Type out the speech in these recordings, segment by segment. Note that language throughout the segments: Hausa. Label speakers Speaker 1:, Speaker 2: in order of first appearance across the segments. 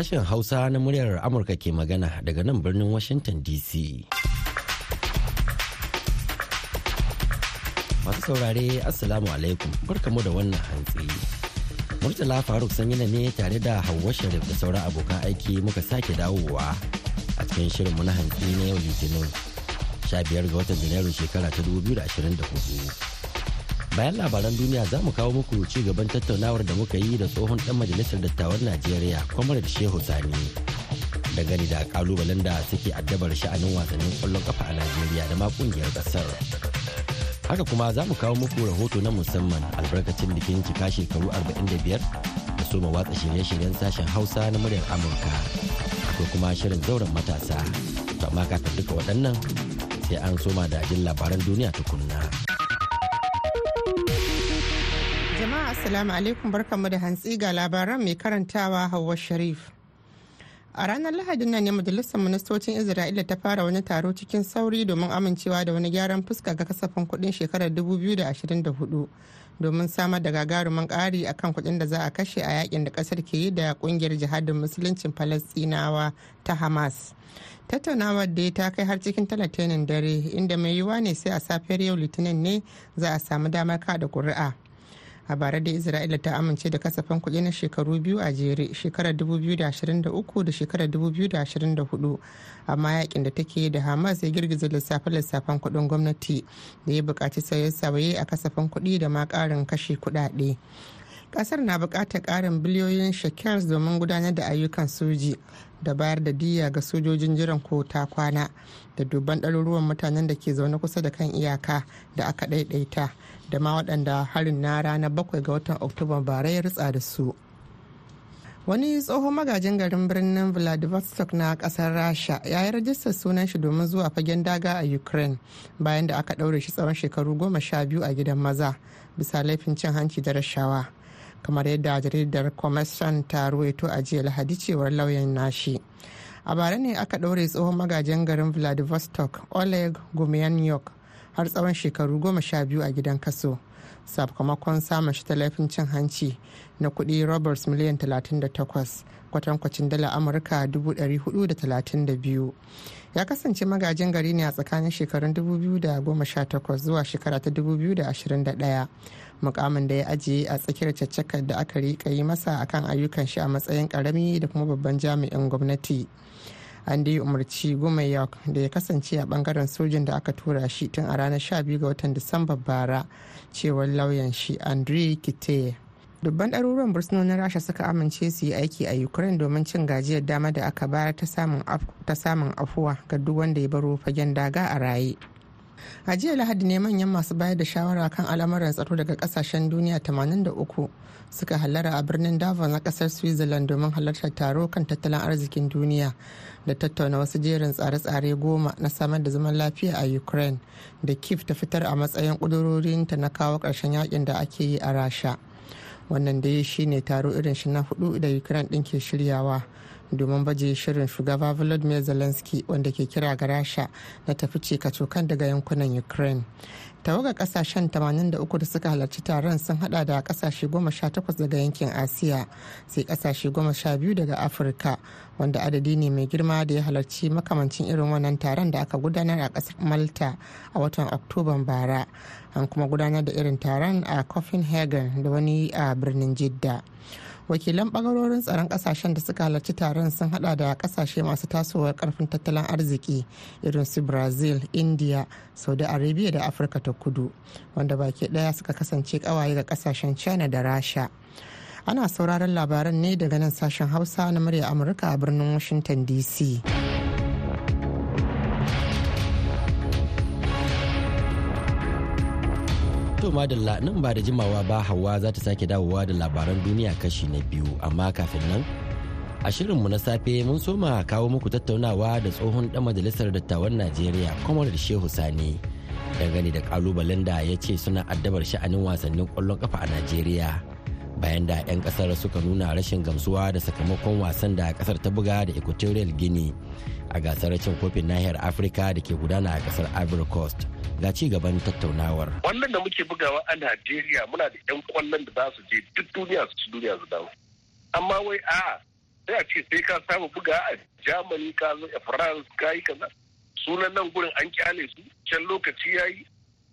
Speaker 1: Sashen Hausa na muryar Amurka ke magana daga nan birnin Washington DC. Masu saurare Assalamu alaikum barkamu da wannan hantsi. Murtala Faruk sanyina ne tare da Hauwa Sharif da sauran abokan aiki muka sake dawowa a cikin shirinmu na hantsi na yau Litinin 15 ga watan Janairu shekara ta 2024. Bayan labaran duniya za mu kawo muku ci gaban tattaunawar da muka yi da tsohon dan majalisar dattawan najeriya kwamar shehu sani. Dangane da kalubalen da suke addabar sha'anin wasannin ƙwallon kafa a najeriya da ma ƙungiyar ƙasar haka kuma za mu kawo muku rahoto na musamman albarkacin bikin cika shekaru 45 da soma watsa shirye-shiryen sashen hausa na muryar amurka. Akwai kuma shirin zauren matasa. To amma kafin duka waɗannan sai an soma da jin labaran duniya tukunna.
Speaker 2: Assalamu alaikum barkanmu da hantsi ga labaran mai karantawa Hauwa Sharif. A ranar Lahadin nan ne Majalisar Ministocin Isra'ila ta fara wani taro cikin sauri domin amincewa da wani gyaran fuska ga kasafin kuɗin shekarar 2024 domin samar da gagarumin ƙari akan kuɗin da za a kashe a yaƙin da ƙasar ke yi da ƙungiyar jihadin musuluncin Falastinawa ta Hamas. tattaunawar da ta kai har cikin talatinin dare inda mai yiwuwa ne sai a safiyar yau litinin ne za a samu damar kada kuri'a. A bara da isra'ila ta amince da kasafin kuɗi na shekaru biyu a jere shekarar 2023 da shekarar 2024 amma yaƙin da take da hamas ya girgiza lissafin kuɗin gwamnati da ya buƙaci sauye-sauye a kasafin kuɗi da ma ƙarin kashe kuɗaɗe. Ƙasar na buƙatar ƙarin biliyoyin shekels domin gudanar da ayyukan soji da bayar da diya ga sojojin jiran ko ta kwana da dubban ɗaruruwan mutanen da ke zaune kusa da kan iyaka da aka ɗaiɗaita da ma waɗanda harin na ranar bakwai ga watan oktoba bara ya ritsa da su. Wani tsohon magajin garin birnin vladivostok na ƙasar rasha ya yi rajistar sunan shi domin zuwa fagen daga a ukraine bayan da aka ɗaure shi tsawon shekaru goma sha biyu a gidan maza bisa laifin cin hanci da rashawa. Kamar yadda jaridar commerson ta ruwaito a jiya lahadi cewar lauyan nashi. A bara ne aka ɗaure tsohon magajin garin vladivostok oleg gumyanyok har tsawon shekaru goma sha biyu a gidan kaso. Sakamakon samun shi laifin cin hanci na kuɗi roberts miliyan 38 kwatankwacin dala amurka 432 ya kasance magajin gari ne a tsakanin shekarun 2018 zuwa shekara ta 2021 mukamin da ya ajiye a tsakiyar caccakar da aka riƙa yi masa akan ayyukan shi a matsayin ƙarami da kuma babban jami'in gwamnati. An da yi umarci gumayak da ya kasance a ɓangaren sojin da aka tura shi tun a ranar 12 ga watan disamba bara cewar lauyan shi andriy kite dubban ɗaruruwan bursunonin rasha suka amince su yi aiki a ukraine domin cin gajiyar dama da aka bayar ta samun afuwa ga duk wanda ya baro fagen daga a raye. A jiya lahadi ne manyan masu bayar da shawara kan al'amuran tsaro daga ƙasashen duniya 83 suka halara a birnin davos na ƙasar switzerland domin halartar taro kan tattalin arzikin duniya da tattauna wasu jerin tsare-tsare goma na samar da zaman lafiya a ukraine da kif ta fitar a matsayin ƙudurorinta na kawo ƙarshen yaƙin da ake yi a rasha. Wannan dai shine taro irin shi na huɗu da ukraine ɗin ke shiryawa. Domin baje shirin shugaba volodymyr zelensky wanda ke kira ga rasha na tafi cikacokan daga yankunan ukraine. Tawaga ƙasashen 83 da suka halarci taron sun hada da ƙasashe 18 daga yankin asiya sai ƙasashe 12 daga afirka wanda adadi ne mai girma da ya halarci makamancin irin wannan taron da aka gudanar a ƙasar malta a watan oktoban bara. An kuma gudanar da irin taron a copenhagen da wani a birnin jidda. Wakilan ɓangarorin tsaron ƙasashen da suka halarci taron sun hada da ƙasashe masu tasowar ƙarfin tattalin arziki irin su brazil india saudi arabia da afirka ta kudu wanda baki ɗaya suka kasance kawaye ga ƙasashen china da rasha. Ana sauraron labaran ne daga nan sashen hausa na murya amurka a birnin washington dc
Speaker 1: To madalla nan ba da jimawa ba hawa za ta sake dawowa da labaran duniya kashi na biyu. Amma kafin nan a shirinmu na safe mun soma kawo muku tattaunawa da tsohon dan majalisar dattawan Najeriya Kwamar Shehu Sani. Dangane da kalubalen da ya ce suna addabar sha'anin wasannin ƙwallon kafa a Najeriya. Bayan da 'yan ƙasar suka nuna rashin gamsuwa da sakamakon wasan da ƙasar ta buga da Equatorial Guinea a gasar cin kofin nahiyar Afirka da ke gudana a ƙasar Ivory Coast. Ga ci gaban tattaunawar.
Speaker 3: Wannan da muke bugawa a Najeriya muna da 'yan ƙwallon da za su je duk duniya su ci duniya su dawo. Amma wai a sai a ce sai ka samu buga a germany ka zo a france ka yi kaza sunan nan gurin an ƙyale su can lokaci ya yi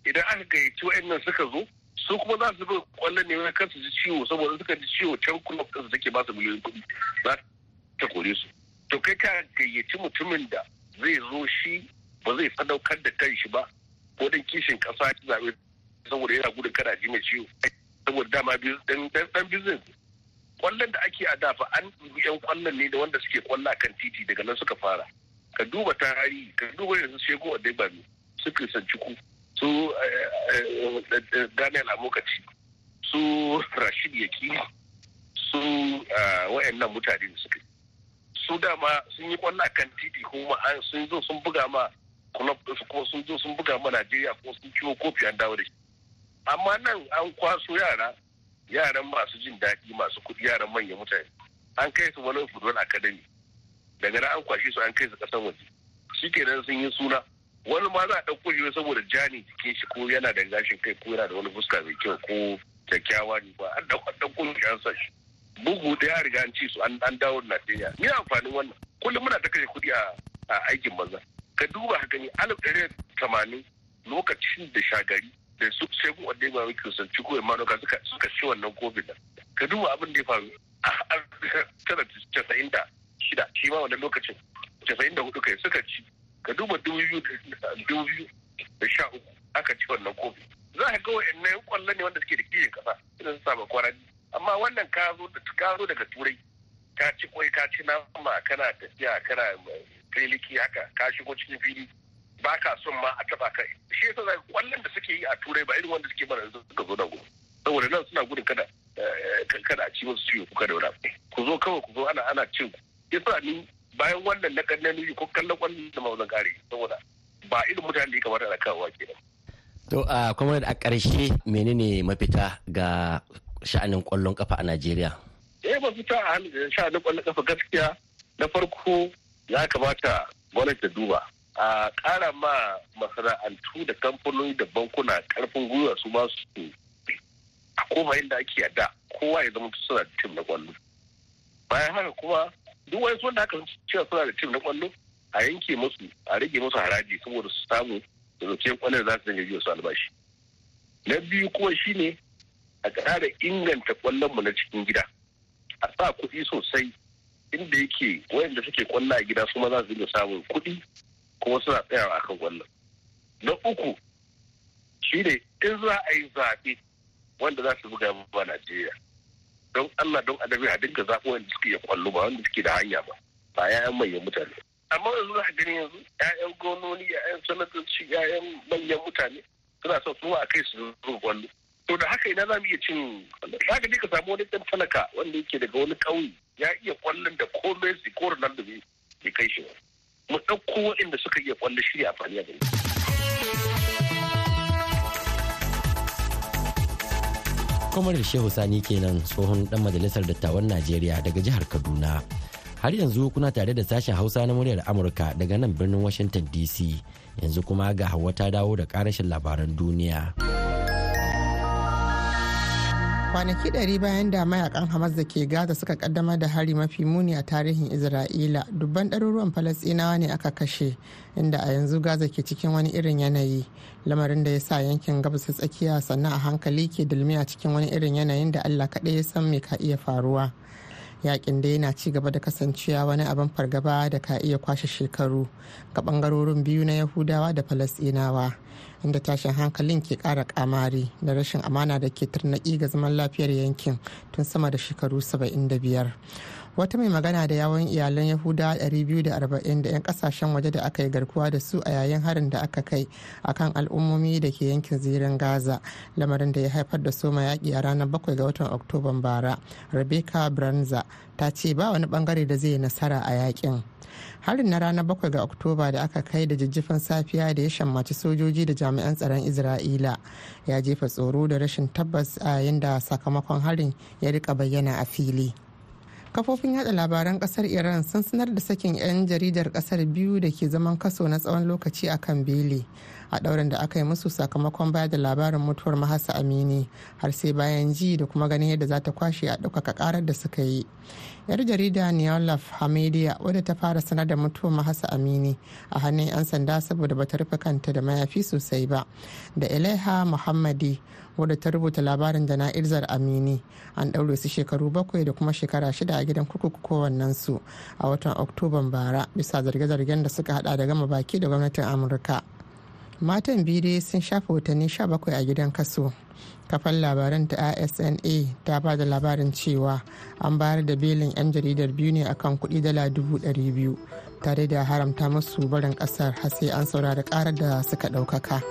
Speaker 3: idan aka gayyaci wa'annan suka zo su kuma za su bi ƙwallon ne wani kansu ji ciwo saboda suka ji ciwo can kuma kansu take ba su miliyoyin kuɗi za ta kore su to kai ka gayyaci mutumin da zai zo shi ba zai sadaukar da kan shi ba ko kishin kasa zaɓe saboda yana gudun kada ji mai ciwo. Saboda dama dan business. Kwallon da ake a dafa an yan ƙwallon ne da wanda suke ƙwallo kan titi daga nan suka fara. Ka duba tarihi ka duba yanzu shego a daibami su kristian ciku su daniel amokaci su rashid yaki su wayannan mutane suka su dama sun yi ƙwallo kan titi kuma sun zo sun buga ma kuma sun zo sun buga ma najeriya ko sun ciwo kofi an dawo da shi. Amma nan an kwaso yara yaran masu jin daɗi masu kuɗi yaran manyan mutane. An kai su wani football academy. Daga nan an kwashe su an kai su ƙasan waje. Shikenan sun yi suna. Wani ma za a ɗauko shi saboda jani jikin shi ko yana da gashin kai ko yana da wani fuska mai kyau ko kyakkyawa ne ba. An ɗauko shi an sa shi. Bugu da ya riga an ci su an dawo Najeriya. Ni amfanin wannan. Kullum muna ta kashe kuɗi a aikin banza. Ka duba ne alif ɗari tamanin lokacin da shagari da su sai wanda ya ba sun ci ko Emmanuel suka ci wannan covid da ka duba abin da ya faru a tara casa'in da shida shi ma wannan lokacin casa'in da huɗu kai suka ci. Ka duba dubu biyu da sha uku aka ci wannan covid za ka ga wa'annan ƙwallon ne wanda suke da kishin kasa idan su saba kwarani amma wannan ka zo daga turai ka ci kwai ka ci nama kana tafiya kana filiki haka ka shigo cikin fili ba ka son ma a taba kai shi yasa zai ƙwallon da suke yi a turai ba irin wanda suke mana yanzu suka zo da gudu. Saboda nan suna gudun kada kada a ci musu ciwo kuka da wani ku zo kawai ku zo ana ana cin ku. Yasa ni bayan wannan na kannan ni ko kallon ƙwallon da ma kare saboda ba irin mutane da ya kamata na kawowa kenan
Speaker 1: To a kuma a ƙarshe menene mafita ga sha'anin ƙwallon kafa a Najeriya?
Speaker 3: Eh mafita a hannun sha'anin ƙwallon kafa gaskiya. Na farko ya kamata gwamnati ta duba. A ƙara ma masana'antu da kamfanoni da bankuna ƙarfin gwiwa su ma su a koma inda ake yada kowa ya zama suna da tim na ƙwallo. Bayan haka kuma duk wani wanda aka cewa suna da tim na ƙwallo a yanke musu a rage musu haraji saboda su samu da zuciyar kwanar za su dinga biyo su albashi. Na biyu kuma shine a ƙara inganta kwallonmu na cikin gida. A sa kuɗi sosai inda yake wayanda suke ƙwallo a gida su ma za su dinga samun kuɗi kuma suna tsayawa akan ƙwallon na uku shine in za a yi zaɓe wanda za su buga ba Najeriya. Don Allah don adabi a dinga zaɓo wanda suke ya ƙwallo ba wanda suke da hanya ba ba 'ya'yan manyan mutane. Amma yanzu za a gani yanzu ƴaƴan gononi ƴaƴan sanatoci ƴaƴan manyan mutane suna son su a kai su zuwa ƙwallo. To da haka ina za mu iya cin za ka ka samu wani ɗan talaka wanda yake daga wani ƙauye ya iya ƙwallon da ko Messi ko Ronaldo bai kai shi ba mu ɗauko waɗanda suka iya ƙwallo shi a gari.
Speaker 1: Kwamar Shehu Sani kenan tsohon dan majalisar dattawan Najeriya daga jihar Kaduna. har yanzu kuna tare da sashen hausa na muryar amurka daga nan birnin washington dc yanzu kuma ga hawa ta dawo da karashin labaran duniya
Speaker 2: kwanaki ɗari bayan da mayaƙan hamas da ke gaza suka kaddamar da hari mafi muni a tarihin isra'ila dubban ɗaruruwan falasɗinawa ne aka kashe inda a yanzu gaza ke cikin wani irin yanayi. Lamarin da ya sa yankin gabas tsakiya sannan a hankali ke dulmiya cikin wani irin yanayin da allah kaɗai ya san me ka iya faruwa. Yakin da yana ci gaba da kasancewa wani abin fargaba da ka iya kwashe shekaru ga ɓangarorin biyu na yahudawa da falasinawa inda tashin hankalin ke kara kamari da rashin amana da ke tarnaki ga zaman lafiyar yankin tun sama da shekaru 75 wata mai magana da yawon iyalan yahudawa 240 da 'yan ƙasashen waje da aka yi garkuwa da su a yayin harin da aka kai akan al'ummomi da ke yankin zirin gaza lamarin da ya haifar da soma yaƙi a ranar 7 ga watan oktoban bara. Rebecca branza ta ce ba wani ɓangare da zai nasara a yaƙin harin na ranar 7 ga oktoba da aka kai da jijjifin safiya da ya shammaci sojoji da jami'an tsaron isra'ila ya jefa tsoro da rashin tabbas a yayin da sakamakon harin ya riƙa bayyana a fili. Kafofin yada labaran ƙasar iran sun sanar da sakin 'yan jaridar ƙasar biyu da ke zaman kaso na tsawon lokaci a kan beli a ɗaurin da aka yi musu sakamakon bayar da labarin mutuwar mahasa amini har sai bayan ji da kuma ganin yadda za ta kwashe a ɗaukaka karar da suka yi. Yar jarida neolaf hamidiya wadda ta fara sanar da mutuwar mahasa amini a hannun 'yan sanda saboda bata rufe kanta da mayafi sosai ba da ilaiha muhammadi wadda ta rubuta labarin da na irzar amini. An ɗaure su shekaru bakwai da kuma shekara shida a gidan kurkuku kowannen su a watan oktoban bara bisa zarge-zargen da suka hada da gama baki da gwamnatin amurka. Matan biyu dai sun shafa watanni 17 a gidan kaso kafan labaran ta isna ta ba da labarin cewa an bayar da belin 'yan jaridar biyu ne akan kuɗi dala dubu biyu tare da haramta musu barin ƙasar har sai an saurari ƙarar da suka ɗaukaka.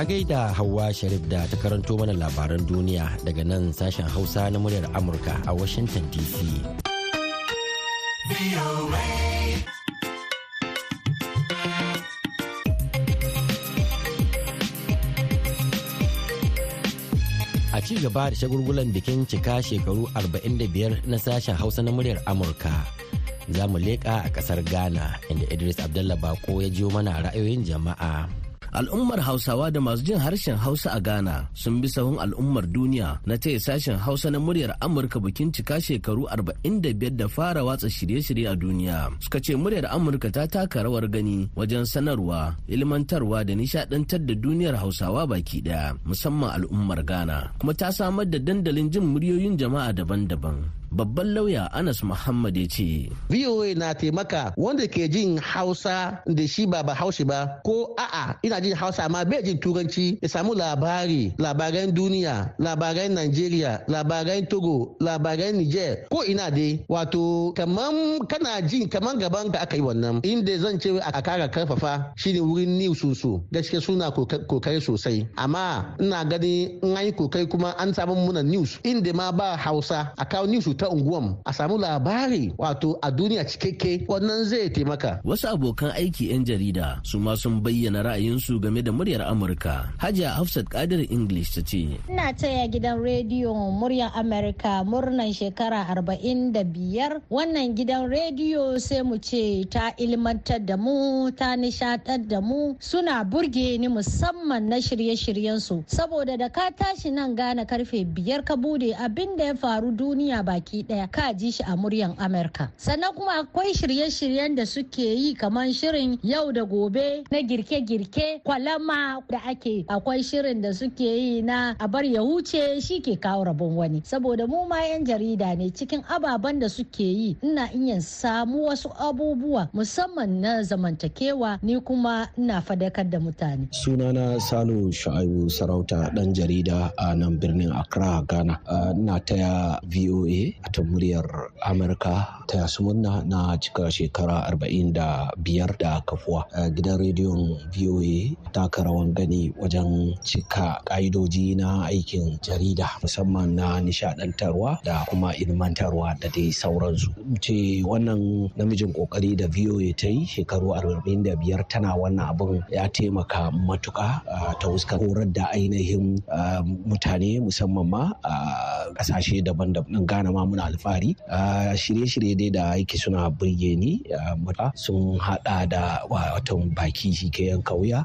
Speaker 1: a gaida Hauwa Sharif da ta karanto mana labaran duniya daga nan sashen Hausa na muryar Amurka a Washington DC. A ci gaba da shagulgulan bikin cika shekaru 45 na sashen Hausa na muryar Amurka. Za mu leƙa a ƙasar Ghana inda Idris Abdullah Bako ya jiyo mana ra'ayoyin jama'a.
Speaker 4: Al'ummar hausawa da masu jin harshen hausa a ghana sun bi sahun al'ummar duniya na taya sashen hausa na muryar amurka bikin cika shekaru 45 da fara watsa shirye-shirye a duniya. Suka ce muryar amurka ta taka rawar gani wajen sanarwa ilmantarwa da nishadantar da duniyar hausawa baki ɗaya musamman al'ummar ghana kuma ta samar da dandalin jin muryoyin jama'a daban-daban. Babban lauya anas muhammad ya ce.
Speaker 5: Voa na taimaka wanda ke jin hausa da shi ba ba haushi ba ko a'a ina jin hausa amma bai jin turanci ya samu labari labaran duniya labaran nigeria labaran togo labaran niger ko ina dai. Wato kaman kana jin kaman gaban ka aka yi wannan inda zan ce a kara ƙarfafa shine wurin news su gaske suna ƙoƙari sosai. Amma ina gani in an yi ƙoƙari kuma an samu muna news inda ma ba hausa a kawo news ta unguwan a samu labari wato a duniya cikakke wannan zai taimaka.
Speaker 4: Wasu abokan aiki 'yan jarida su ma sun bayyana ra'ayinsu game da muryar Amurka. Hajiya Hafsat Kadir English ta ce.
Speaker 6: Ina taya gidan rediyo muryar Amurka murnan shekara arba'in da biyar. Wannan gidan rediyo sai mu ce ta ilmantar da mu ta nishaɗar da mu suna burge ni musamman na shirye-shiryensu saboda da ka tashi nan gane ƙarfe biyar ka buɗe abin da ya faru duniya baki baki ɗaya ka ji shi a muryan amurka. Sannan kuma akwai shirye-shiryen da suke yi kamar shirin yau da gobe na girke-girke kwalama da ake. Akwai shirin da suke yi na a bar ya huce shi ke kawo rabon wani. Saboda mu ma 'yan jarida ne cikin ababen da suke yi ina iya samu wasu abubuwa musamman na zamantakewa ni kuma ina fadakar da mutane.
Speaker 7: Sunana salo sha'ayu sarauta dan jarida a nan birnin accra ghana. Ina taya voa ta muryar amurka ta su murna na cika shekara 45 da kafuwa. Gidan rediyon voa taka rawan gani wajen cika ka'idoji na aikin jarida musamman na nishadantarwa da kuma ilmantarwa da dai sauransu. Ce wannan namijin ƙoƙari da voa ta yi shekaru 45 tana wannan abin ya taimaka matuka ta fuskar horar da ainihin mutane musamman ma a ƙasashe daban-daban. Gane ma muna alfahari. Shirye-shirye dai da yake suna burge ni mata sun hada da watan baki shi ke yanka wuya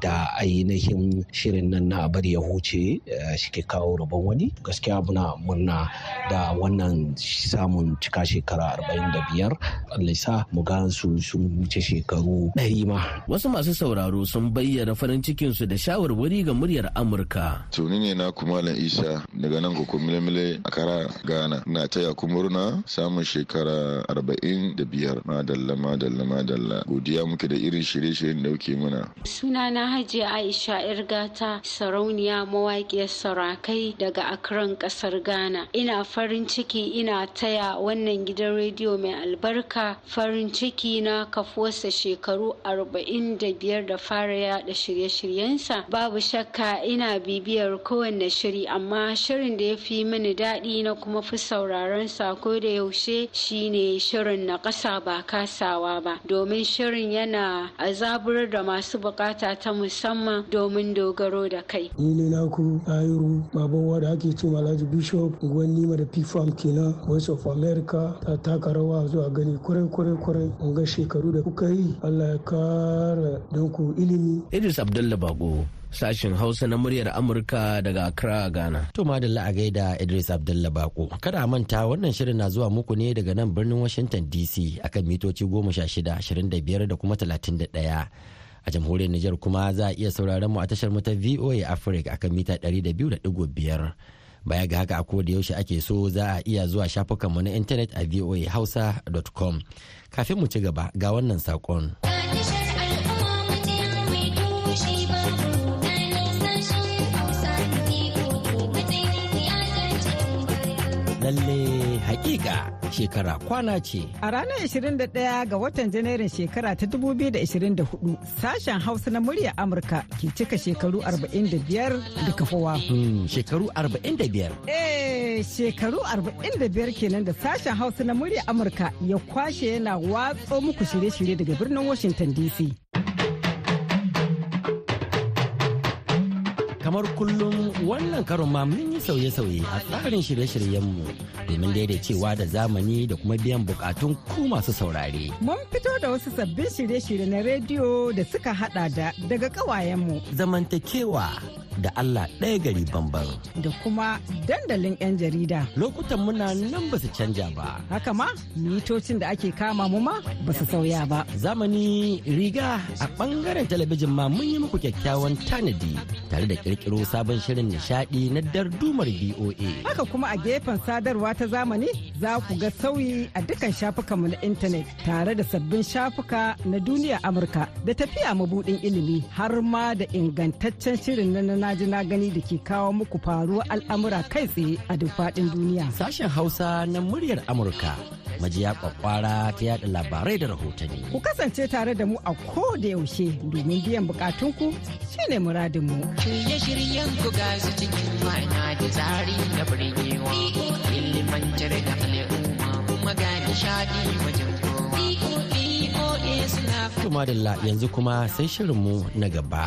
Speaker 7: da ainihin shirin nan na bari ya huce shi ke kawo rabon wani. Gaskiya muna murna da wannan samun cika shekara 45 Allah sa mu ga su sun wuce shekaru 100 ma.
Speaker 4: Wasu masu sauraro sun bayyana farin cikinsu da shawarwari ga muryar amurka.
Speaker 8: Tuni ne na kumalan isa daga nan ko mile a kara ghana. Na taya ku murna samun shekara arba'in da biyar. Madalla madalla madalla. Godiya muke da irin shirye-shiryen da kuke muna
Speaker 9: sunana hajiya aisha irgata sarauniya mawaƙiyar sarakai daga akran ƙasar ghana. Ina farin ciki ina taya wannan gidan rediyo mai albarka farin ciki na kafuwarsa shekaru arba'in da biyar da fara yada shirye-shiryensa. Babu shakka ina bibiyar kowanne shiri amma shirin da ya fi mini daɗi na kuma fi sauraron sako da yaushe shine shirin na ƙasa ba kasawa ba domin shirin yana azaburar da masu buƙata ta musamman domin dogaro da kai.
Speaker 10: Ni ne naku Ayiru Babawa da ake cewa Alhaji Bishop Gwan Nima da PFAM kenan Voice of America ta taka rawa zuwa gani ƙwarai ƙwarai ƙwarai mun ga shekaru da kuka yi Allah ya kara don ku ilimi.
Speaker 4: Idris Abdullah Bago sashen Hausa na muryar Amurka daga Accra, Ghana.
Speaker 1: To madalla a gaida Idris Abdullah Bako. Kada a manta wannan shirin na zuwa muku ne daga nan birnin Washington DC akan mitoci 16, 25 da kuma 31. A jamhuriyar Nijar kuma za a iya sauraron mu a tashar mu ta VOA Africa akan mita 200.5. Baya ga haka a da yaushe ake so za a iya zuwa shafukanmu na intanet a voahausa.com. Kafin mu ci gaba ga wannan saƙon. Lalle hakika shekara kwana ce.
Speaker 11: A ranar 21 ga watan Janairun shekara ta 2024 sashen Hausa na murya Amurka ke cika shekaru 45 da kafowa.
Speaker 1: Hmm, shekaru 45?
Speaker 11: Eh, shekaru 45 kenan da sashen Hausa na murya Amurka ya kwashe yana watso muku shirye-shirye daga birnin Washington DC.
Speaker 1: Kamar kullum wannan karon ma mun yi sauye-sauye a tsarin shirye-shiryenmu domin daidaicewa da zamani da kuma biyan bukatun ku masu saurare.
Speaker 11: Mun fito da wasu sabbin shirye-shirye na rediyo da suka hada da daga kawayenmu.
Speaker 1: Zamantakewa da Allah ɗaya gari bamban.
Speaker 11: Da kuma dandalin 'yan jarida.
Speaker 1: Lokutan muna nan ba su canja ba.
Speaker 11: Haka ma mitocin da ake kama mu ma ba su sauya ba.
Speaker 1: Zamani riga a ɓangaren talabijin ma mun yi muku kyakkyawan tanadi tare da kirkiro sabon shirin nishadi na dardumar BOA.
Speaker 11: Haka kuma a gefen sadarwa ta zamani za ku ga sauyi a dukkan shafukanmu na intanet tare da sabbin shafuka na duniya Amurka da tafiya mabudin ilimi har ma da ingantaccen shirin na na ji na gani da ke kawo muku faruwar al'amura kai tsaye a duk faɗin duniya.
Speaker 1: Sashen Hausa na muryar Amurka majiya kwakwara ta yada labarai da rahotanni.
Speaker 11: Ku kasance tare da mu a ko da yaushe domin biyan bukatunku shine muradinmu.
Speaker 12: Shirye-shiryen ku ga su cikin ma'ana da tsari na birgewa. Ilimantar da al'umma kuma ga nishadi wajen kowa.
Speaker 1: Da yanzu kuma sai shirinmu na gaba.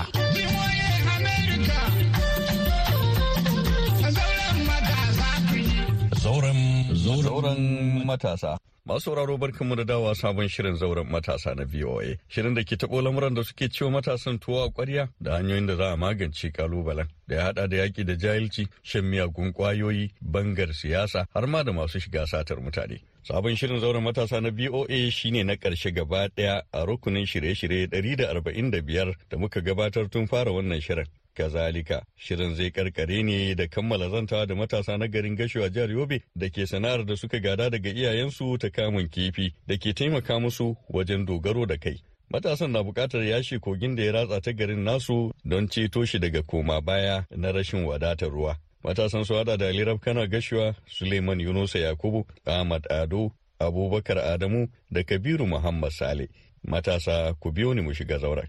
Speaker 13: Zauren matasa. Masu sauraro barkanmu da dawa sabon shirin zauren matasa na VOA. Shirin da ke taɓo lamuran da suke ciwo matasan tuwo a ƙwarya da hanyoyin da za a magance kalubalen. Da ya haɗa da yaƙi da jahilci, shan miyagun ƙwayoyi, bangar siyasa, har ma da masu shiga satar mutane. Sabon shirin zauren matasa na VOA shine na ƙarshe gaba ɗaya a rukunin shirye-shirye 145 da muka gabatar tun fara wannan shirin. Kazalika, shirin zai karkare ne da kammala zantawa da matasa na garin gasho a jihar Yobe da ke sana'ar da suka gada daga iyayensu ta kamun kifi da ke taimaka musu wajen dogaro da kai. Matasan na buƙatar yashi kogin da ya ratsa ta garin nasu don ceto shi daga koma baya na rashin wadatar ruwa. Matasan su hada da Ali Kana Gashuwa, Suleiman Yunusa Yakubu, Ahmad Ado, Abubakar Adamu da Kabiru Muhammad Sale. Matasa ku biyo ni mu shiga zauren.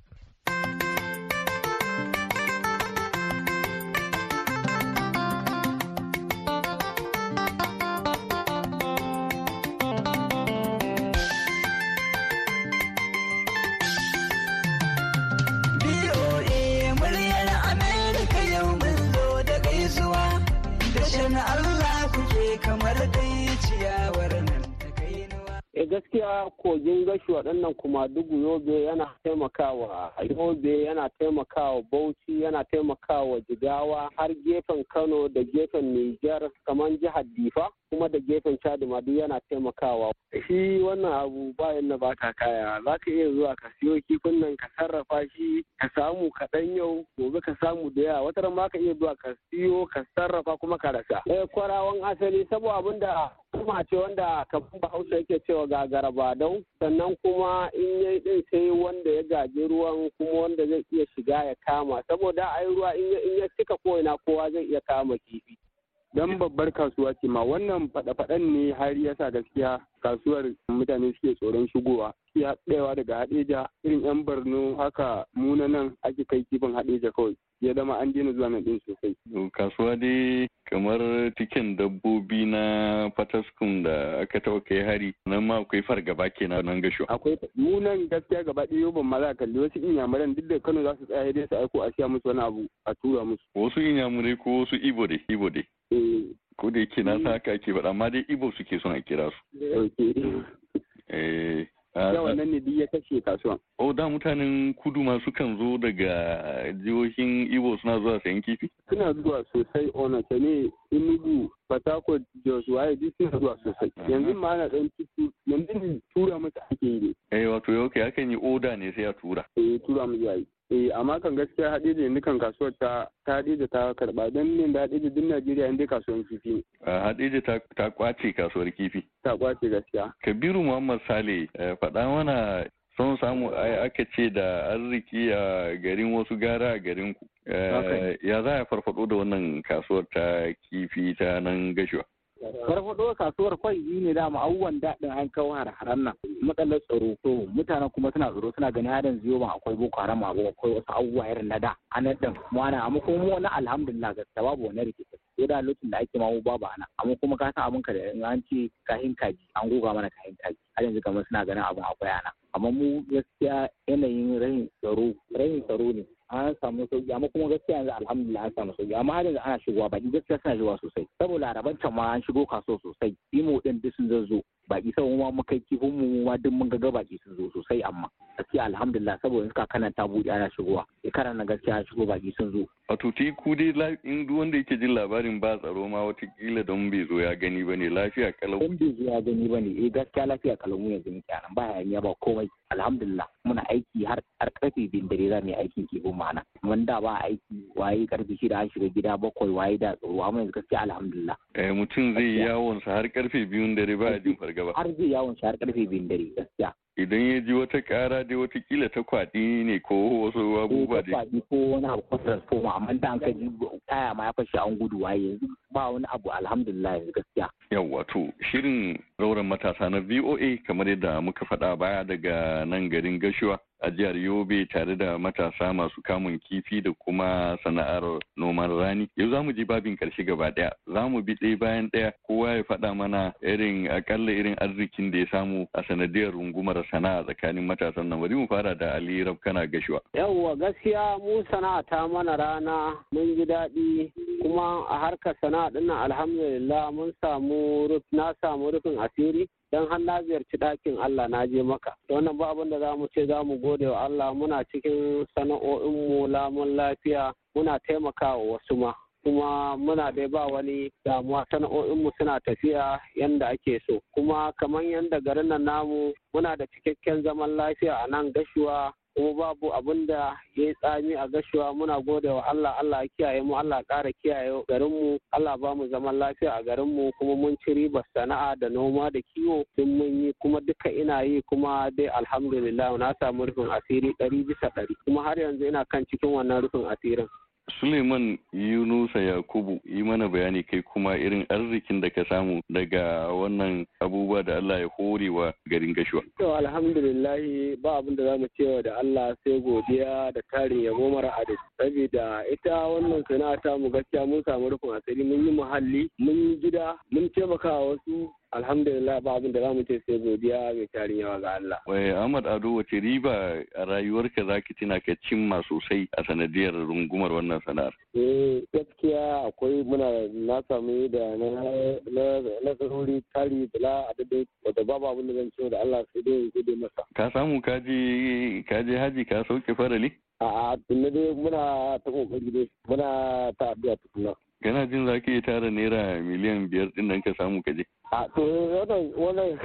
Speaker 14: Gaskiya kogin gashi waɗannan kuma dugu yobe yana taimakawa yobe yana taimakawa bauchi yana taimakawa jigawa har gefen kano da gefen nijar kamar jihar difa kuma da gefen chadi ma duk yana taimakawa. Shi wannan abu bayan na baka kaya za ka iya zuwa ka siyo kifin nan ka sarrafa shi ka samu kaɗan yau gobe ka samu da yawa. Wata ma ka iya zuwa ka siyo ka sarrafa kuma ka rasa. Eh kwarawan asali saboda abin da kuma ce wanda kamar bahaushe yake cewa gagara ba ɗau sannan kuma in ya din sai wanda ya gaji ruwan kuma wanda zai iya shiga ya kama. Saboda ai ruwa in ya cika ko ina kowa zai iya kama kifi.
Speaker 15: Dan babbar kasuwa ce ma wannan faɗa-faɗan ne har yasa gaskiya kasuwar mutane suke tsoron shigowa. Ya ɗayawa daga haɗeja irin yan borno haka muna nan ake kai kifin haɗeja kawai. Ya zama an daina zuwa nan din sosai.
Speaker 13: kasuwa dai kamar tikin dabbobi na fataskun da aka taɓa kai hari nan ma akwai fargaba kenan nan gasho.
Speaker 15: Akwai munan gaskiya gaba ɗaya ban ma za kalli wasu inyamuran duk da Kano za su tsaya dai su aiko a siya musu wani abu a tura musu.
Speaker 13: Wasu inyamurai ko wasu ibo dai ibo dai. Ko da yake na san haka ake faɗa amma dai ibo suke son a kira su. Eh.
Speaker 15: Yawan nan ne duk ya kashe kasuwan.
Speaker 13: O da mutanen kudu ma sukan zo daga jihohin Igbo suna zuwa sayan kifi?
Speaker 15: Suna zuwa sosai Onitsha ne Enugu Port Jos waye duk suna zuwa sosai. Yanzu ma ana ɗan tutu yanzu ne tura mata ake yi ne.
Speaker 13: Eh wato yau kai akan yi oda ne sai a tura.
Speaker 15: Eh tura mu yi. Eh amma kan gaskiya haɗe da yanzu kan kasuwar ta ta ta karɓa don ne da da duk Najeriya inda kasuwar kifi ne.
Speaker 13: Haɗe da ta ƙwace kasuwar kifi.
Speaker 15: Ta ƙwace gaskiya.
Speaker 13: Kabiru Muhammad Sale faɗa mana son samu aka ce da arziki a garin wasu gara a garin ku. Ya za a farfado da wannan kasuwar ta kifi ta nan gashuwa?
Speaker 16: Farfado kasuwar kwai ne dama abubuwan daɗin an kawo har-haren nan. Matsalar tsaro to mutanen kuma suna tsaro suna ganin harin ziyo ban akwai boko haram a akwai wasu abubuwa irin na da an nan mu ana amma kuma mu wani alhamdulillah gaskiya babu wani rikici. Ko da lokacin da ake mamu babu ana. Amma kuma ka san abin ka da in an ce kahin kaji an goga mana kahin kaji. Har yanzu kamar suna ganin abin akwai ana. Amma mu gaskiya yanayin rahin tsaro rahin tsaro ne. An samu sauƙi amma kuma gaskiya yanzu alhamdulillah an samu sauƙi amma har yanzu ana shigowa baki gaskiya suna shigowa sosai. Saboda araban can ma an shigo kaso sosai. Imo din duk sun zazzo baki sau ma muka kifin mu ma duk mun ga baki sun zo sosai amma. Gaskiya alhamdulillah saboda suka kana ta buɗe ana shigowa. Shekarar na gaskiya shigo baki sun zo.
Speaker 13: a tuti ku dai in duk wanda yake jin labarin ba tsaro ma wataƙila don bai zo ya gani ba ne lafiya kalau.
Speaker 16: don bai zo ya gani ba ne eh gaskiya lafiya kalau mu yanzu muke nan. Ba hayaniya ba komai. Alhamdulillah muna aiki har har ƙarfe bin dare za mu yi aikin kifin ma'ana mun da ba aiki waye ƙarfe shida an shiga gida bakwai waye da tsaro. Amma yanzu gaskiya alhamdulillah.
Speaker 13: eh mutum zai yawon sa har ƙarfe biyun dare ba a jin fargaba.
Speaker 16: har zai yawon sa har ƙarfe biyun dare gaskiya.
Speaker 13: idan ya ji wata kara dai wataƙila ta kwaɗi ne ko wasu abubuwa dai.
Speaker 16: kwaɗi ko wani abu ko transformer amma da an ka ji taya ma ya fashe an gudu waye yanzu ba wani abu alhamdulillah yanzu gaskiya.
Speaker 13: Yawwa to shirin rauren matasa na VOA kamar yadda muka faɗa baya daga nan garin Gashuwa a jihar Yobe tare da matasa masu kamun kifi da kuma sana'ar noman rani. Yau za mu ji babin ƙarshe gaba ɗaya. Za mu bi ɗaya bayan ɗaya kowa ya faɗa mana irin akalla irin arzikin da ya samu a sanadiyar rungumar sana'a tsakanin matasan nan. Bari mu fara da Ali Rabkana Gashuwa.
Speaker 14: Yawwa gaskiya mu sana'a ta mana rana mun ji daɗi kuma a harkar sana'a ɗin alhamdulillah mun samu na samu rufin asiri don har na ziyarci ɗakin Allah na je maka wannan ba abin da za mu ce za mu gode wa Allah. Muna cikin sana'o'inmu lamun lafiya muna taimakawa wasu ma. Kuma muna dai ba wani damuwa. Sana'o'inmu suna tafiya yanda ake so. Kuma kamar yanda garin nan namu muna da cikakken zaman lafiya a nan gashuwa. Kuma babu abin da ya yi tsami a gashuwa. Muna gode wa Allah Allah ya kiyaye mu Allah ƙara kiyaye garinmu Allah ba mu zaman lafiya a garinmu kuma mun ci ribar sana'a da noma da kiwo. Duk mun yi kuma duka ina yi kuma dai alhamdulillah na samu rufin asiri ɗari bisa ɗari. Kuma har yanzu ina kan cikin wannan rufin asirin.
Speaker 13: Suleiman Yunusa Yakubu yi mana bayani kai kuma irin arzikin da ka samu daga wannan abubuwa da Allah ya hore wa garin gashuwa.
Speaker 14: To alhamdulillahi ba abin da za mu cewa da Allah sai godiya da tarin yabo mara adadi. Saboda ita wannan sana'a ta mu gaskiya mun samu rufin asiri mun yi muhalli mun yi gida mun taimaka wasu alhamdulillah ba abin da za mu ce sai godiya mai tarin yawa ga Allah.
Speaker 13: Wai Ahmad Ado wace riba a rayuwarka za ki tuna ka cimma sosai a sanadiyar rungumar wannan sana'ar?
Speaker 14: Eh gaskiya akwai muna na sami da na zaruri tari bala a daidai wadda babu abin da zan ce da Allah sai dai gode masa.
Speaker 13: Ka samu ka je haji ka sauke farali?
Speaker 14: A'a tunne dai muna ta ƙoƙari dai muna ta addu'a tukuna.
Speaker 13: Kana jin za ka iya tara naira miliyan biyar ɗin nan ka samu ka je?
Speaker 14: a to wannan wannan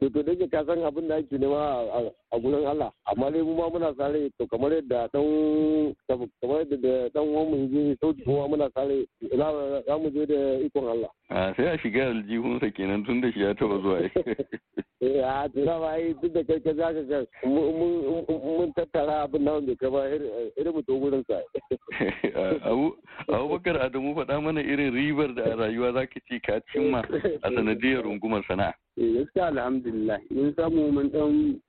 Speaker 14: to to dake ka san abin da ake nema a gurin Allah. Amma dai mu ma muna sare to kamar yadda dan kamar yadda da dan uwan mu je sauƙi kuma muna sare za mu je da ikon Allah.
Speaker 13: A sai a shiga aljihunsa kenan tun da shi ya taba zuwa.
Speaker 14: Eh a tura ba ai duk da kai ka za ka mun tattara abin nan bai kai ba irin mu to gurin sa.
Speaker 13: abubakar adamu faɗa mana irin ribar da a rayuwa zaka ce ka cimma a sanadiyar rungumar sana'a
Speaker 14: eh gaskiya alhamdulillah mun samu mun dan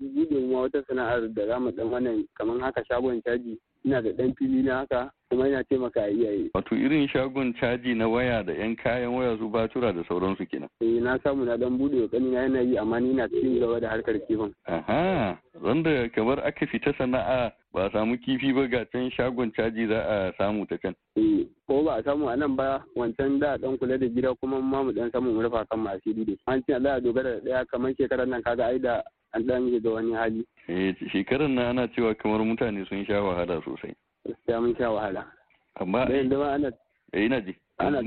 Speaker 14: ma wata sana'ar da za mu dan wannan kamar haka shagon caji
Speaker 15: ina da ɗan fili na haka kuma ina taimaka iyaye.
Speaker 13: Wato irin shagon caji na waya da 'yan kayan waya su batura da sauransu kenan.
Speaker 15: Eh na samu na dan buɗe wa kanina yana yi amma ni na cikin gaba da harkar kifin.
Speaker 13: Aha, wanda kamar aka fita sana'a ba a samu kifi ba ga can shagon caji za a samu ta can.
Speaker 15: Eh ko ba a samu a nan ba wancan da dan kula da gida kuma ma mu dan samu mu rufa kan masu da An ce Allah ya dogara da ɗaya kamar shekarar nan kaga ai da an dan ga wani hali.
Speaker 13: Eh shekarar nan ana cewa kamar mutane sun sha wahala sosai.
Speaker 15: Gaskiya mun sha wahala.
Speaker 13: Amma
Speaker 15: Da yanzu ma ana
Speaker 13: eh ina ji.
Speaker 15: ana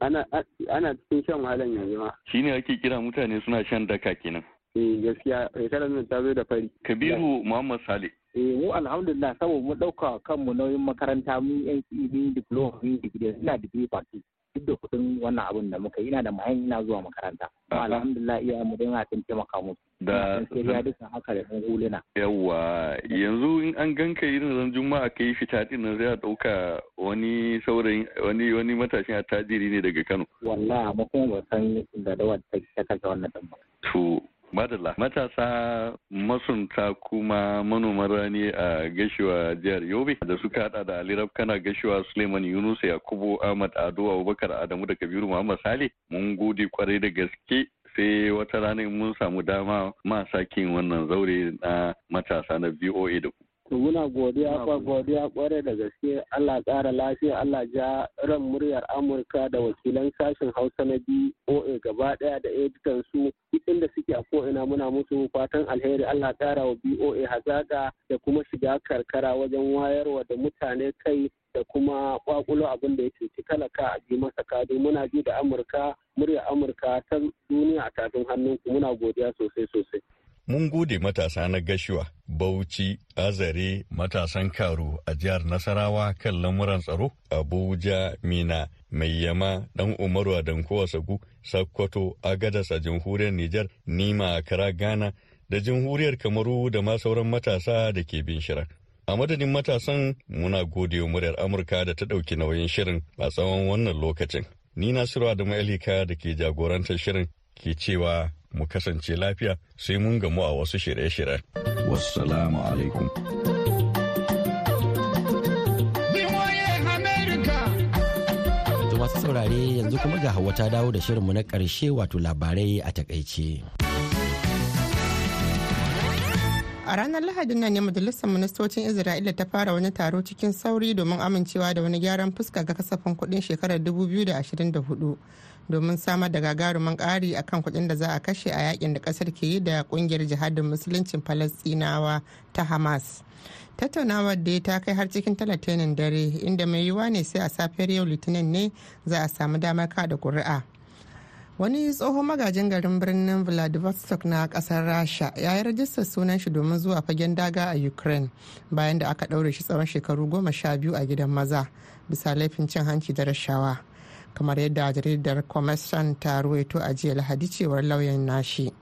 Speaker 15: ana ana cikin shan wahalan yanzu ma.
Speaker 13: Shine ake kira mutane suna shan daka kenan.
Speaker 15: Eh gaskiya shekarar nan ta zo da fari.
Speaker 13: Kabiru Muhammad Sale.
Speaker 16: Eh mu alhamdulillah saboda mu ɗauka kanmu nauyin makaranta mun yan mun diploma mun digiri. Ina digiri party duk da kuɗin wannan abin da muka yi ina da mayan ina zuwa makaranta. Amma alhamdulillah iya mu dai na taimaka musu.
Speaker 13: Da
Speaker 16: sai ya duka haka da ɗan huluna.
Speaker 13: Yawwa yanzu in an ganka irin ran juma'a kai fita ɗin nan sai a ɗauka wani saurayin wani wani matashin attajiri ne daga Kano.
Speaker 16: wallahi amma kuma ba san da da wata ta kashe wannan ɗin ba.
Speaker 13: To madalla matasa masunta kuma manoman rani a gashiwa jihar Yobe da suka hada da Ali Kana gashiwa Suleiman Yunus Yakubu Ahmad Ado Abubakar Adamu da Kabiru Muhammad Sale mun gode ƙwarai da gaske sai wata rana mun samu dama ma sake wannan zaure na matasa na VOA da ku.
Speaker 14: To muna godiya kwa godiya. ƙwarai da gaske. Allah ƙara lafiya Allah ja ran muryar Amurka da wakilan sashen Hausa na BOA gaba ɗaya da editan su. Inda suke a ko'ina muna musu fatan alheri. Allah ƙara wa BOA hazaƙa da kuma shiga karkara wajen wayarwa da mutane kai da kuma kwakulo abin da ya cuci talaka a ji masa kado. Muna ji da Amurka muryar Amurka ta duniya a tafin hannunku. Muna godiya sosai sosai.
Speaker 13: Mun gode matasa na gashiwa, Bauchi, Azare, matasan Karu a jihar Nasarawa kan lamuran tsaro, Abuja, Mina, Mayyama, Dan Umaru Dankowa Sagu, Sakkwato, Agadas a jamhuriyar Nijar, Nima Kara Ghana, da jamhuriyar Kamaru da ma sauran matasa da ke bin shirin. A madadin matasan muna gode wa muryar Amurka da ta ɗauki nauyin shirin a tsawon wannan lokacin. Ni Nasiru Adamu Elika da ke jagorantar shirin ke cewa mu kasance lafiya sai mun gamu a wasu shirye-shiryen. Wassalamu alaikum.
Speaker 1: Masu saurare yanzu kuma ga Hauwa ta dawo da shirinmu na ƙarshe wato labarai a taƙaice.
Speaker 2: A ranar Lahadin nan ne Majalisar Ministocin Isra'ila ta fara wani taro cikin sauri domin amincewa da wani gyaran fuska ga kasafin kuɗin shekarar 2024 domin samar da gagarumin ƙari akan kuɗin da za a kashe a yaƙin da ƙasar ke yi da ƙungiyar jihadin musuluncin Falastinawa ta Hamas. Tattaunawar da ta kai har cikin talatinin dare inda mai yiwuwa ne sai a safiyar yau litinin ne za a samu damar kada ƙuri'a. wani tsohon magajin garin birnin vladivostok na ƙasar rasha ya yi rajistar sunan shi domin zuwa fagen daga a ukraine bayan da aka ɗaure shi tsawon shekaru goma sha biyu a gidan maza bisa laifin cin hanci da rashawa kamar yadda jaridar commercial ta ruwaito a jiya lahadi cewar lauyan nashi.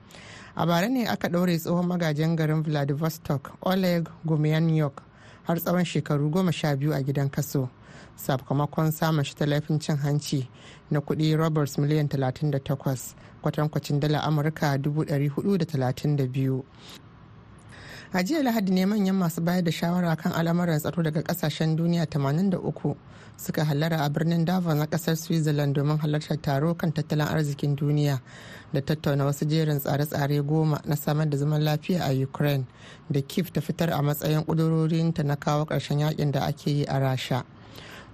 Speaker 2: A bara ne aka ɗaure tsohon magajin garin vladivostok oleg gumyanyok har tsawon shekaru goma sha biyu a gidan kaso. Sakamakon samun shi ta laifin cin hanci na kuɗi roberts miliyan 38 kwatankwacin dala amurka 432 a jiya lahadi ne manyan masu bayar da shawara kan al'amuran tsaro daga ƙasashen duniya 83 suka hallara a birnin davos na ƙasar switzerland domin halartar taro kan tattalin arzikin duniya da tattauna wasu jerin tsare-tsare goma na samar da zaman lafiya a ukraine da kif ta fitar a matsayin kudurorinta na kawo ƙarshen yaƙin da ake yi a rasha.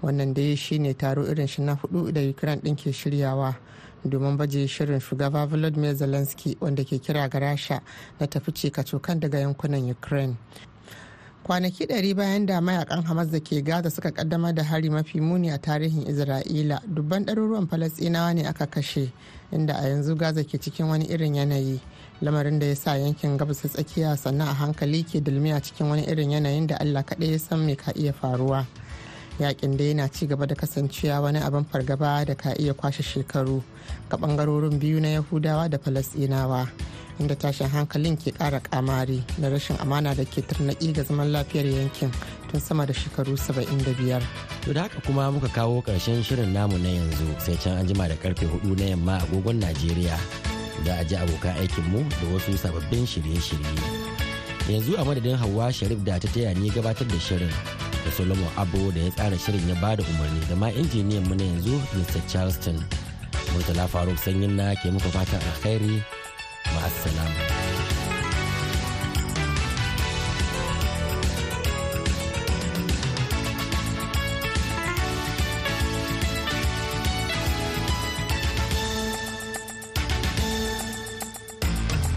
Speaker 2: Wannan dai shine taro irin shi na huɗu da ukraine din ke shiryawa. Domin baje shirin shugaba volodymyr zelensky wanda ke kira ga rasha na tafi cikacokan daga yankunan ukraine. Kwanaki ɗari bayan da mayaƙan hamas da ke gaza suka kaddamar da hari mafi muni a tarihin isra'ila dubban ɗaruruwan falasɗinawa ne aka kashe inda a yanzu gaza ke cikin wani irin yanayi. Lamarin da ya sa yankin gabas tsakiya sannan a hankali ke dulmiya cikin wani irin yanayin da allah kaɗai ya san me ka iya faruwa. Yaƙin da yana ci gaba da kasancewa wani abin fargaba da ka iya kwashe shekaru ga ɓangarorin biyu na yahudawa da falasɗinawa inda tashin hankalin ke kara kamari na rashin amana da ke tarnaki ga zaman lafiyar yankin tun sama da shekaru 75
Speaker 1: To da haka kuma muka kawo ƙarshen shirin namu na yanzu sai can an jima da ƙarfe huɗu na yamma agogon Najeriya za a ji abokan aikinmu da wasu sababbin shirye-shirye. Yanzu a madadin Hauwa Sharif da ta taya ni gabatar da shirin da solomon abu da ya tsara shirin ya ba da umarni da ma injiniyan mu na yanzu mr charleston murtala faruk sanyin na ke muku fatan alkhairi ma'assalam.